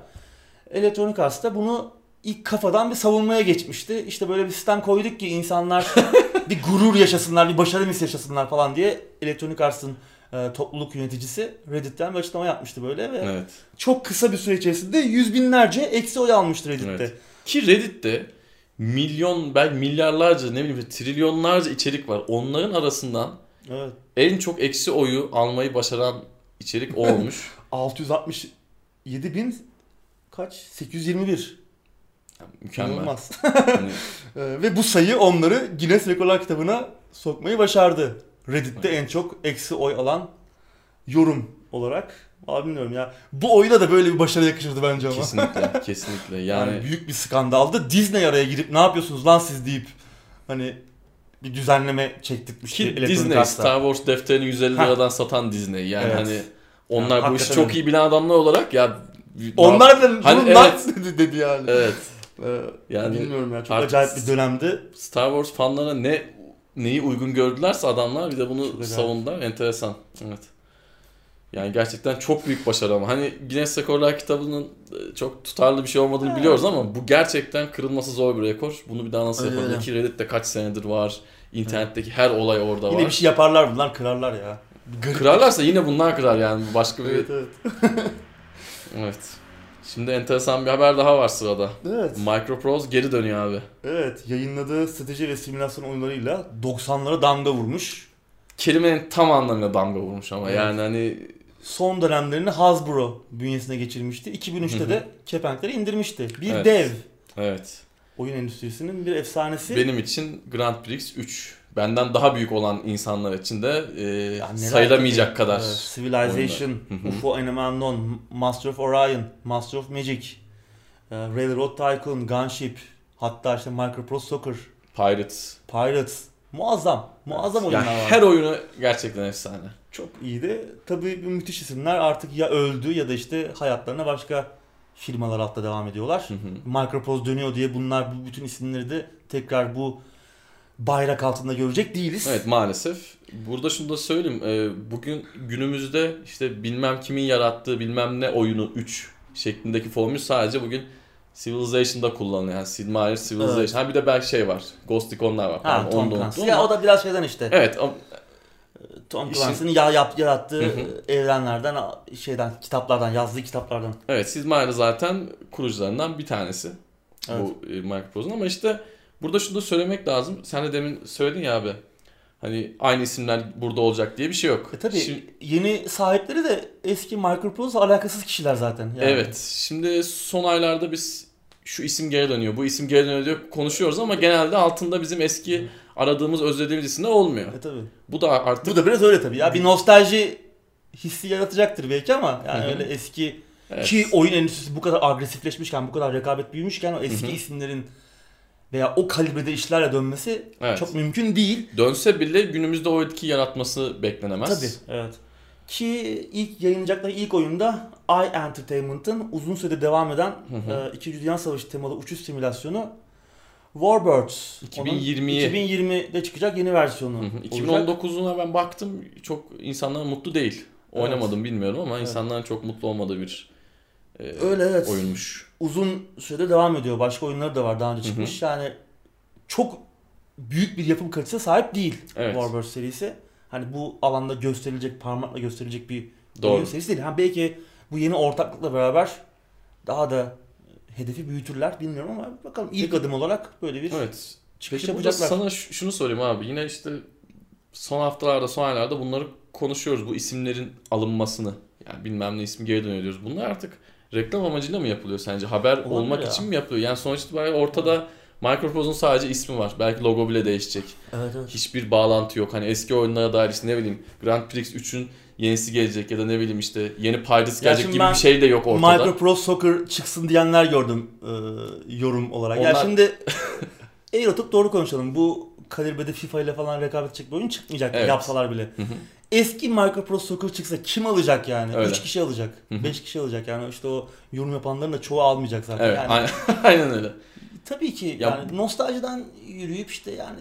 Electronic Arts da bunu ilk kafadan bir savunmaya geçmişti. İşte böyle bir sistem koyduk ki insanlar (laughs) bir gurur yaşasınlar, bir başarı hissi yaşasınlar falan diye Electronic Arts'ın e, topluluk yöneticisi Reddit'ten bir açıklama yapmıştı böyle ve Evet. çok kısa bir süre içerisinde yüz binlerce eksi oy almıştı Reddit'te. Evet. Ki Reddit'te milyon belki milyarlarca ne bileyim trilyonlarca içerik var. Onların arasından Evet. en çok eksi oyu almayı başaran içerik o olmuş. (laughs) 667 bin kaç? 821. Yani mükemmel. İnanılmaz. Hani (laughs) Ee, Ve bu sayı onları Guinness Rekorlar kitabına sokmayı başardı. Reddit'te en çok eksi oy alan yorum olarak. Abi bilmiyorum ya. Bu oyuna da böyle bir başarı yakışırdı bence ama. kesinlikle, (laughs) kesinlikle. Yani, Yani büyük bir skandaldı. Disney araya girip ne yapıyorsunuz lan siz deyip hani bir düzenleme çektirmişti. ki Disney Arts'ta. Star Wars defterini 150 Ha. liradan satan Disney. Yani Evet. hani onlar Yani bu işi çok iyi bilen adamlar olarak ya Onlar da Hani evet. (laughs) dedi, dedi yani. Evet. Ee, Yani bilmiyorum ya çok acayip bir dönemdi. Star Wars fanlarına ne neyi uygun gördülerse adamlar bir de bunu Çok acayip. savundular. Enteresan. Evet. Yani gerçekten çok büyük başarı ama hani Guinness Rekorlar kitabının e, çok tutarlı bir şey olmadığını Evet. biliyoruz ama bu gerçekten kırılması zor bir rekor. Bunu bir daha nasıl Öyle öyle. ki Reddit'te kaç senedir var. İnternetteki her olay orada Yine var. bir şey yaparlar bunlar kırarlar ya. Garip. Kırarlarsa yine bunlar kırar yani başka bir... Evet Evet. (laughs) evet. Şimdi enteresan bir haber daha var sırada. Evet. Microprose geri dönüyor abi. Evet. Yayınladığı strateji ve simülasyon oyunlarıyla 90'lara damga vurmuş. Kelimenin tam anlamıyla damga vurmuş ama Evet. yani hani Son dönemlerini Hasbro bünyesine geçirmişti. 2003'te Hı hı. de kepenkleri indirmişti. Bir Evet. dev. evet. Oyun endüstrisinin bir efsanesi. Benim için Grand Prix 3. Benden daha büyük olan insanlar için de e, Ya neler sayılamayacak tabii. kadar. Evet, Civilization. UFO Enemy Unknown, Master of Orion, Master of Magic, e, Railroad Tycoon, Gunship, hatta işte Microprose Soccer, Pirates. Pirates. Muazzam. Muazzam Yani oyunlar var. her oyunu gerçekten efsane. Çok iyiydi. Tabii müthiş isimler artık ya öldü ya da işte hayatlarına başka firmalar altta devam ediyorlar. Hı hı. Microprose dönüyor diye bunlar bu bütün isimleri de tekrar bu bayrak altında görecek değiliz. Evet maalesef. Burada şunu da söyleyeyim. E, bugün günümüzde işte bilmem kimin yarattığı bilmem ne oyunu 3 şeklindeki formül sadece bugün Civilization'da kullanılıyor. Yani Sid Meier's Civilization. Evet. Ha bir de belki şey var. Ghost Recon'lar var. Ha, Tom Clancy. Ya o da biraz şeyden işte. Evet ama Tom Clancy'nin ya, yap, yarattığı Hı hı. evrenlerden, şeyden, kitaplardan, yazdığı kitaplardan. Evet Sid Meier zaten kurucularından bir tanesi. Evet. Bu e, Microsoft'un ama işte burada şunu da söylemek lazım. Sen de demin söyledin ya abi. Hani aynı isimler burada olacak diye bir şey yok. E tabii Şimdi- yeni sahipleri de eski Microprose alakasız kişiler zaten. Yani. Evet. Şimdi son aylarda biz şu isim geri dönüyor, bu isim geri dönüyor diye konuşuyoruz ama genelde altında bizim eski aradığımız, özlediğimiz isimler olmuyor. E tabii. Bu da artık Bu da biraz öyle tabii ya. Bir nostalji hissi yaratacaktır belki ama yani Hı hı. öyle eski Evet. ki oyun endüstrisi bu kadar agresifleşmişken, bu kadar rekabet büyümüşken o eski Hı hı. isimlerin veya o kalibrede işlerle dönmesi Evet. çok mümkün değil. dönse bile günümüzde o etki yaratması beklenemez. Tabii. Evet. Ki ilk yayınlayacakları ilk oyunda i Entertainment'ın uzun süredir devam eden Hı hı. e, İkinci Dünya Savaşı temalı uçuş simülasyonu Warbirds. Onun 2020'ye. 2020'de çıkacak yeni versiyonu. Hı hı. olacak. 2019'una ben baktım çok insanlar mutlu değil. Oynamadım bilmiyorum ama Evet. insanların çok mutlu olmadığı bir e, Öyle evet. oyunmuş. Uzun süredir devam ediyor. Başka oyunları da var daha önce çıkmış. Yani çok büyük bir yapım kalitesine sahip değil Evet. Warbird serisi. Hani bu alanda gösterilecek, parmakla gösterilecek bir Doğru. oyun serisi değil. Ha belki bu yeni ortaklıkla beraber daha da hedefi büyütürler bilmiyorum ama bakalım ilk adım olarak böyle bir Evet. çıkış Peki yapacaklar. sana şunu sorayım abi. Yine işte son haftalarda, son aylarda bunları konuşuyoruz. Bu isimlerin alınmasını. Yani bilmem ne ismi geri dönüyor diyoruz. Bunlar artık reklam amacıyla mı yapılıyor sence? Haber Olabilir olmak ya. için mi yapılıyor? Yani sonuç itibariyle ortada Microsoft'un sadece ismi var. Belki logo bile değişecek. Evet evet. Hiçbir bağlantı yok. Hani eski oyunlara dair işte ne bileyim Grand Prix 3'ün yenisi gelecek ya da ne bileyim işte yeni Pirates gelecek gibi bir şey de yok ortada. Micro Pro Soccer çıksın diyenler gördüm e, yorum olarak. Ya Onlar- şimdi (laughs) eğri oturup doğru konuşalım. Bu kalibrede FIFA ile falan rekabet edecek bir oyun çıkmayacak Evet. yapsalar bile. Hı hı. Eski Micro Pro Soccer çıksa kim alacak yani? Öyle. 3 kişi alacak. Hı hı. 5 kişi alacak yani işte o yorum yapanların da çoğu almayacak zaten. Evet, yani, aynen, (laughs) aynen öyle. Tabii ki Ya- yani nostaljiden yürüyüp işte yani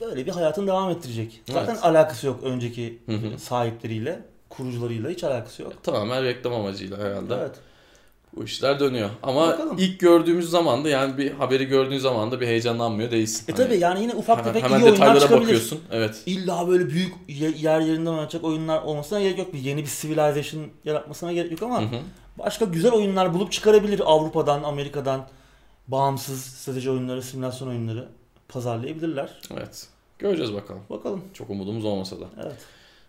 böyle bir hayatını devam ettirecek. Zaten Evet. alakası yok önceki Hı hı. sahipleriyle, kurucularıyla hiç alakası yok. Tamamen reklam amacıyla herhalde. Evet. Bu işler dönüyor. Ama Bakalım. ilk gördüğümüz zaman da yani bir haberi gördüğün zaman da bir heyecanlanmıyor değilsin. E Hani tabii yani yine ufak hemen, tefek hemen iyi oyunlar çıkabilir. bakıyorsun. Evet. İlla böyle büyük ye- yer yerinden oynayacak oyunlar olmasına gerek yok. Bir yeni bir civilization yaratmasına gerek yok ama Hı hı. başka güzel oyunlar bulup çıkarabilir Avrupa'dan, Amerika'dan bağımsız strateji oyunları, simülasyon oyunları pazarlayabilirler. Evet. Göreceğiz bakalım. Bakalım. Çok umudumuz olmasa da. Evet.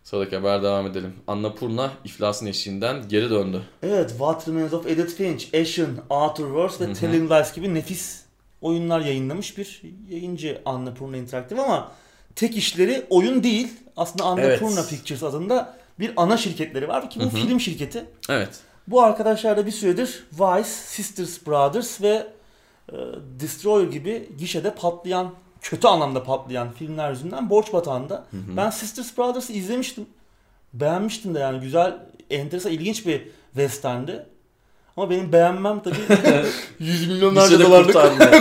Sıradaki haber devam edelim. Annapurna iflasın eşiğinden geri döndü. Evet, What Remains of Edith Finch, Ashen, Outer Worlds ve. Telling Lies gibi nefis oyunlar yayınlamış bir yayıncı Annapurna Interactive ama tek işleri oyun değil. Aslında Annapurna Evet. Pictures adında bir ana şirketleri var ki bu Hı hı. film şirketi. Evet. Bu arkadaşlar da bir süredir Vice, Sisters Brothers ve e, Destroyer gibi gişede patlayan, kötü anlamda patlayan filmler yüzünden borç batağında. Hı hı. Ben Sisters Brothers'ı izlemiştim. Beğenmiştim de yani güzel, enteresan, ilginç bir westerndi. Ama benim beğenmem tabii (laughs) 100 milyonlarca dolarlık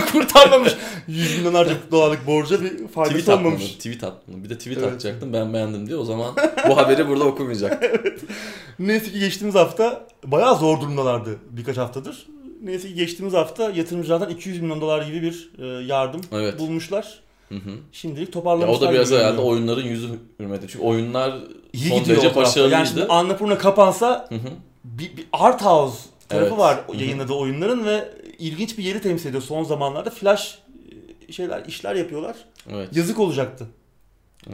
(laughs) kurtarmamış. 100 milyonlarca dolarlık borca bir faydası Tweet olmamış. Tweet atmalı. Bir de tweet Evet. atacaktım ben beğendim diye. O zaman bu haberi burada okumayacak. (laughs) Neyse ki geçtiğimiz hafta bayağı zor durumdalardı birkaç haftadır. Neyse ki geçtiğimiz hafta yatırımcılardan 200 milyon dolar gibi bir e, yardım Evet. bulmuşlar. Hı hı. Şimdilik Ya toparlamışlar. o da biraz herhalde oyunların yüzü hürmeti. Çünkü oyunlar İyi son derece tarafta. Yani başarılıydı. şimdi Annapurna kapansa Hı hı. bir, bir art house tarafı Evet. var Hı hı. yayınladığı oyunların ve ilginç bir yeri temsil ediyor. Son zamanlarda flash e, şeyler işler yapıyorlar. Evet. Yazık olacaktı.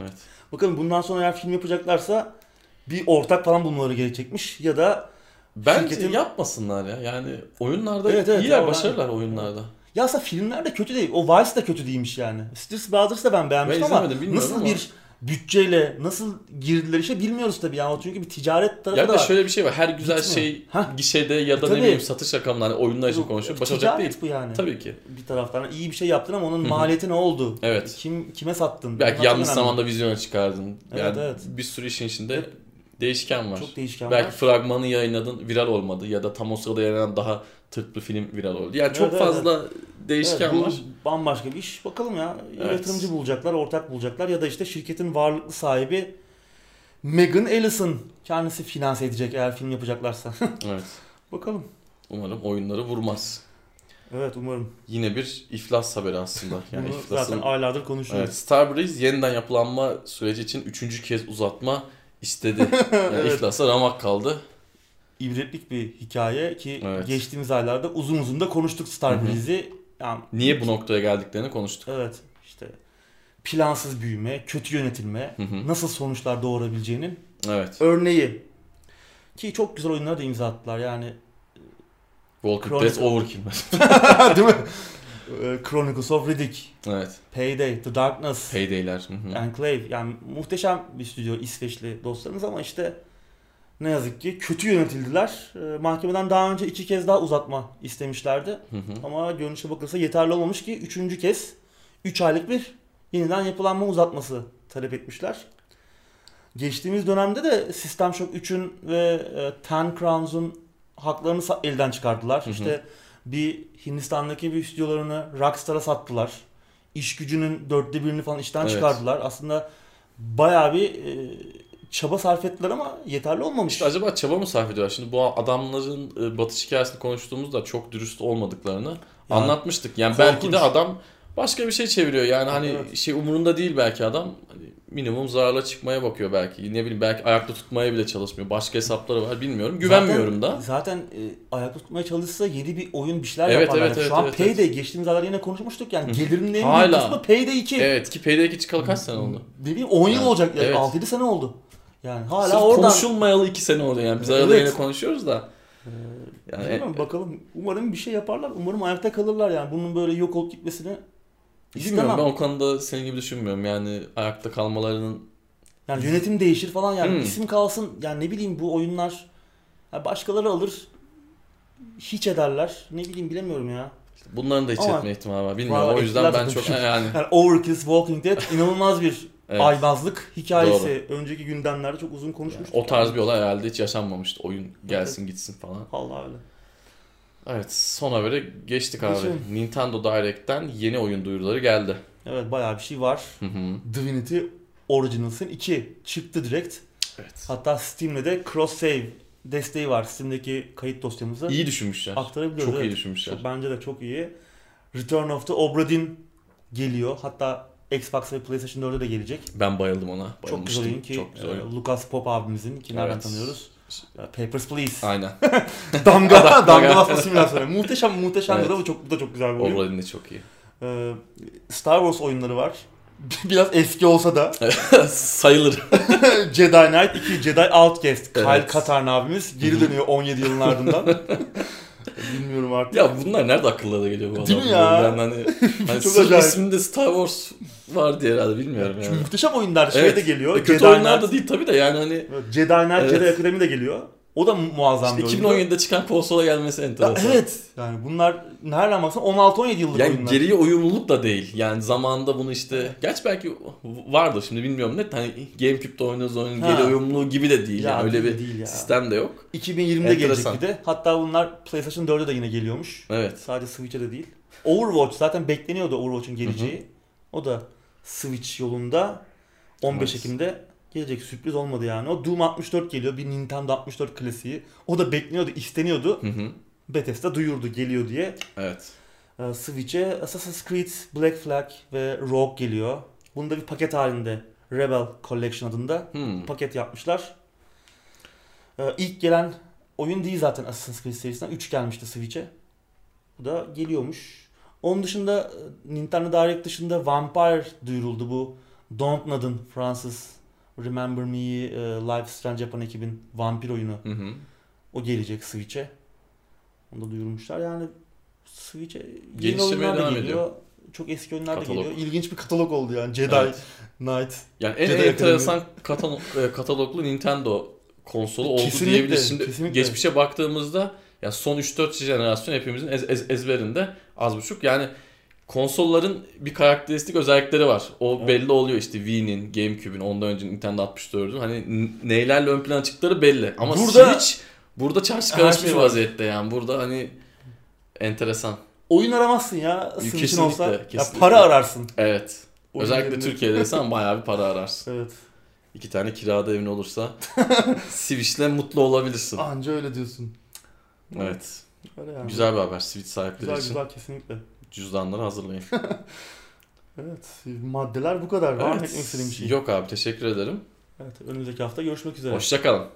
Evet. Bakalım bundan sonra eğer film yapacaklarsa bir ortak falan bulmaları gerekecekmiş ya da Bence Şirketin- yapmasınlar ya. Yani oyunlarda Evet, evet, iyiler, ya, başarılar ben- oyunlarda. Ya aslında filmler de kötü değil. O Vice de kötü değilmiş yani. Sisters Brothers da ben beğenmiştim Ben ama nasıl ama. bir bütçeyle nasıl girdiler işe bilmiyoruz tabii yani. Çünkü bir ticaret tarafı Ya da var. şöyle bir şey var. Her güzel Gitmiyor. şey Hah. gişede ya da Tabii. ne bileyim satış rakamında hani oyunlar için konuşuyor. Başaracak değil. bu yani. Tabii ki. Bir taraftan iyi bir şey yaptın ama onun maliyeti ne oldu? Evet. Kim kime sattın? Belki yanlış önemli. zamanda vizyona çıkardın. Evet, Yani evet. bir sürü işin içinde Hep- değişken var. Çok değişken Belki var. fragmanı yayınladın viral olmadı ya da tam o sırada yayınlanan daha tıklı film viral oldu. Yani çok Evet, evet, fazla değişken Evet, bu var. bambaşka bir iş. Bakalım ya. Evet. Yatırımcı bulacaklar, ortak bulacaklar ya da işte şirketin varlıklı sahibi Megan Ellison kendisi finanse edecek eğer film yapacaklarsa. (laughs) Evet. Bakalım. Umarım oyunları vurmaz. Evet umarım. Yine bir iflas haberi aslında. (laughs) Yani Bunu iflasın zaten aylardır konuşuyoruz. Evet, Starbreeze yeniden yapılanma süreci için üçüncü kez uzatma istedi. (laughs) Yani Evet. iflasa ramak kaldı. İbretlik bir hikaye ki Evet. geçtiğimiz aylarda uzun uzun da konuştuk Starbreeze'i. Yani, Niye bu noktaya geldiklerini konuştuk. Evet işte plansız büyüme, kötü yönetilme, Hı hı. nasıl sonuçlar doğurabileceğinin Evet. örneği. Ki çok güzel oyunlara da imza attılar yani. Walking Dead Overkill. (laughs) Değil mi? Ee, Chronicles of Riddick, evet. Payday, The Darkness, Payday'ler. Enclave. Yani muhteşem bir stüdyo İsveçli dostlarımız ama işte ne yazık ki kötü yönetildiler. Ee, mahkemeden daha önce iki kez daha uzatma istemişlerdi. Hı hı. Ama görünüşe bakılırsa yeterli olmamış ki üçüncü kez 3 aylık bir yeniden yapılanma uzatması talep etmişler. Geçtiğimiz dönemde de System Shock 3'ün ve e, Ten Crowns'un haklarını elden çıkardılar. Hı hı. İşte bir Hindistan'daki bir stüdyolarını Rockstar'a sattılar. İş gücünün dörtte birini falan işten Evet. çıkardılar. Aslında bayağı bir e, çaba sarf ettiler ama yeterli olmamış. İşte acaba çaba mı sarf ediyorlar? Şimdi bu adamların e, batış hikayesini konuştuğumuzda çok dürüst olmadıklarını anlatmıştık. Yani belki de korkunç. adam başka bir şey çeviriyor. Yani hani Evet. şey umurunda değil belki adam. Hani minimum zararla çıkmaya bakıyor belki. Ne bileyim belki ayakta tutmaya bile çalışmıyor. Başka hesapları var bilmiyorum. Güvenmiyorum zaten, da. Zaten e, ayakta tutmaya çalışsa yeni bir oyun bir şeyler Evet, yaparlar. evet, evet, Şu an evet, Payday geçtiğimiz aylarda yine konuşmuştuk yani gelirinin en büyük kısmı Payday 2. Evet ki Payday 2 çıkalı kaç sene oldu? Ne bileyim 10 yıl Yani, olacak yani evet. 6-7 sene oldu. Yani hala Sırf oradan konuşulmayalı 2 sene oldu yani. Biz arada Evet. yine konuşuyoruz da. Yani Bilmiyorum, bakalım umarım bir şey yaparlar. Umarım ayakta kalırlar yani bunun böyle yok olup gitmesini Bilmiyorum istemem. ben o konuda senin gibi düşünmüyorum. Yani ayakta kalmalarının Yani yönetim değişir falan yani Hmm. isim kalsın yani ne bileyim bu oyunlar başkaları alır hiç ederler. Ne bileyim bilemiyorum ya. bunların da hiç Ama- etme ihtimali var. Bilmiyorum Vallahi o yüzden ben çok (laughs) yani Yani Overkill Walking Dead inanılmaz bir (laughs) evet. aymazlık hikayesi. Önceki gündemlerde çok uzun konuşmuştuk. o tarz bir olay herhalde hiç yaşanmamıştı. Oyun gelsin gitsin falan. Vallahi öyle. Evet son habere geçtik abi. Geçelim. Nintendo Direct'ten yeni oyun duyuruları geldi. Evet bayağı bir şey var. Hı hı. Divinity Originals'ın 2 çıktı direkt. Evet. Hatta Steam'de de cross save desteği var. Steam'deki kayıt dosyamızı İyi düşünmüşler. aktarabiliyoruz. Çok iyi evet. düşünmüşler. Çok- Bence de çok iyi. Return of the Obra Dinn geliyor. Hatta Xbox ve PlayStation 4'e de gelecek. Ben bayıldım ona. Çok güzel oyun ki Çok güzel e, oyun. Lucas Pop abimizin ki nereden Evet. tanıyoruz? Papers, Please. Aynen. (laughs) (laughs) damga, Damga. basma simülasyonu. Muhteşem, muhteşem Evet. da bu çok bu da çok güzel bir oyun. De çok iyi. E, Star Wars oyunları var. (laughs) Biraz eski olsa da Sayılır. Jedi Knight 2, Jedi Outcast. Kyle Evet. Katarn abimiz geri dönüyor 17 yılın ardından. Bilmiyorum artık. Ya bunlar nerede akıllara geliyor bu Değil mi ya? Ben hani, (laughs) hani Çok sırf isminde Star Wars var diye herhalde bilmiyorum Çünkü yani. muhteşem oyunlar şey Evet. de geliyor. E, kötü Jedi oyunlar Knight, da değil tabii de yani hani Jedi Knight, Evet. Jedi Academy de geliyor. O da mu- muazzam işte bir oyun. 2017'de çıkan konsola gelmesi Ya, enteresan. evet. Yani bunlar nereden baksan 16-17 yıllık Yani oyunlar. geriye uyumluluk da değil. Yani zamanında bunu işte gerçi belki vardır şimdi bilmiyorum net hani GameCube'da oynadığınız oyunun geri uyumluluğu gibi de değil. Ya, yani öyle bir değil ya. sistem de yok. 2020'de Enteresan. gelecek bir de. Hatta bunlar PlayStation 4'e de yine geliyormuş. Evet. Sadece Switch'e de değil. Overwatch zaten bekleniyordu Overwatch'un geleceği. O da Switch yolunda 15 Evet. Ekim'de gelecek. Sürpriz olmadı yani. O Doom 64 geliyor. Bir Nintendo 64 klasiği. O da bekleniyordu, isteniyordu. Hı hı. Bethesda duyurdu geliyor diye. Evet. Ee, Switch'e Assassin's Creed Black Flag ve Rogue geliyor. Bunu da bir paket halinde Rebel Collection adında Hmm. paket yapmışlar. Ee, ilk gelen oyun değil zaten Assassin's Creed serisinden. 3 gelmişti Switch'e. Bu da geliyormuş. Onun dışında e, Nintendo Direct dışında Vampire duyuruldu bu. Dontnod'un Fransız Remember Me'yi e, Live Strange yapan ekibin vampir oyunu. Hı hı. O gelecek Switch'e. Onu da duyurmuşlar. Yani Switch'e yeni oyunlar da geliyor. ediyor. Çok eski oyunlar da geliyor. İlginç bir katalog oldu yani. Jedi Evet. Knight. Yani en Jedi enteresan katalog, e, kataloglu Nintendo konsolu oldu Kesinlikle, diyebiliriz. Şimdi kesinlikle. geçmişe baktığımızda ya son 3-4 jenerasyon hepimizin ez- ez- ezberinde az buçuk. Yani konsolların bir karakteristik özellikleri var. O Evet. belli oluyor işte Wii'nin, GameCube'in, ondan önce Nintendo 64'ün hani neylerle ön plana çıktıkları belli. Ama Burada- Switch burada çarşı karışmış şey vaziyette yani. Burada hani enteresan. Oyun aramazsın ya. Switch'in Kesinlikle, olsa. Ya kesinlikle. para ararsın. Evet. Oyun Özellikle yerine. Türkiye'deysen (laughs) bayağı bir para ararsın. Evet. İki tane kirada evin olursa (laughs) Switch'le mutlu olabilirsin. Anca öyle diyorsun. Evet. Öyle yani. Güzel bir haber Switch sahipleri Güzel için. güzel kesinlikle. Cüzdanları hazırlayın. (laughs) Evet. Maddeler bu kadar. Var mı eklemek istediğin bir şey? Yok abi teşekkür ederim. Evet. Önümüzdeki hafta görüşmek üzere. Hoşçakalın.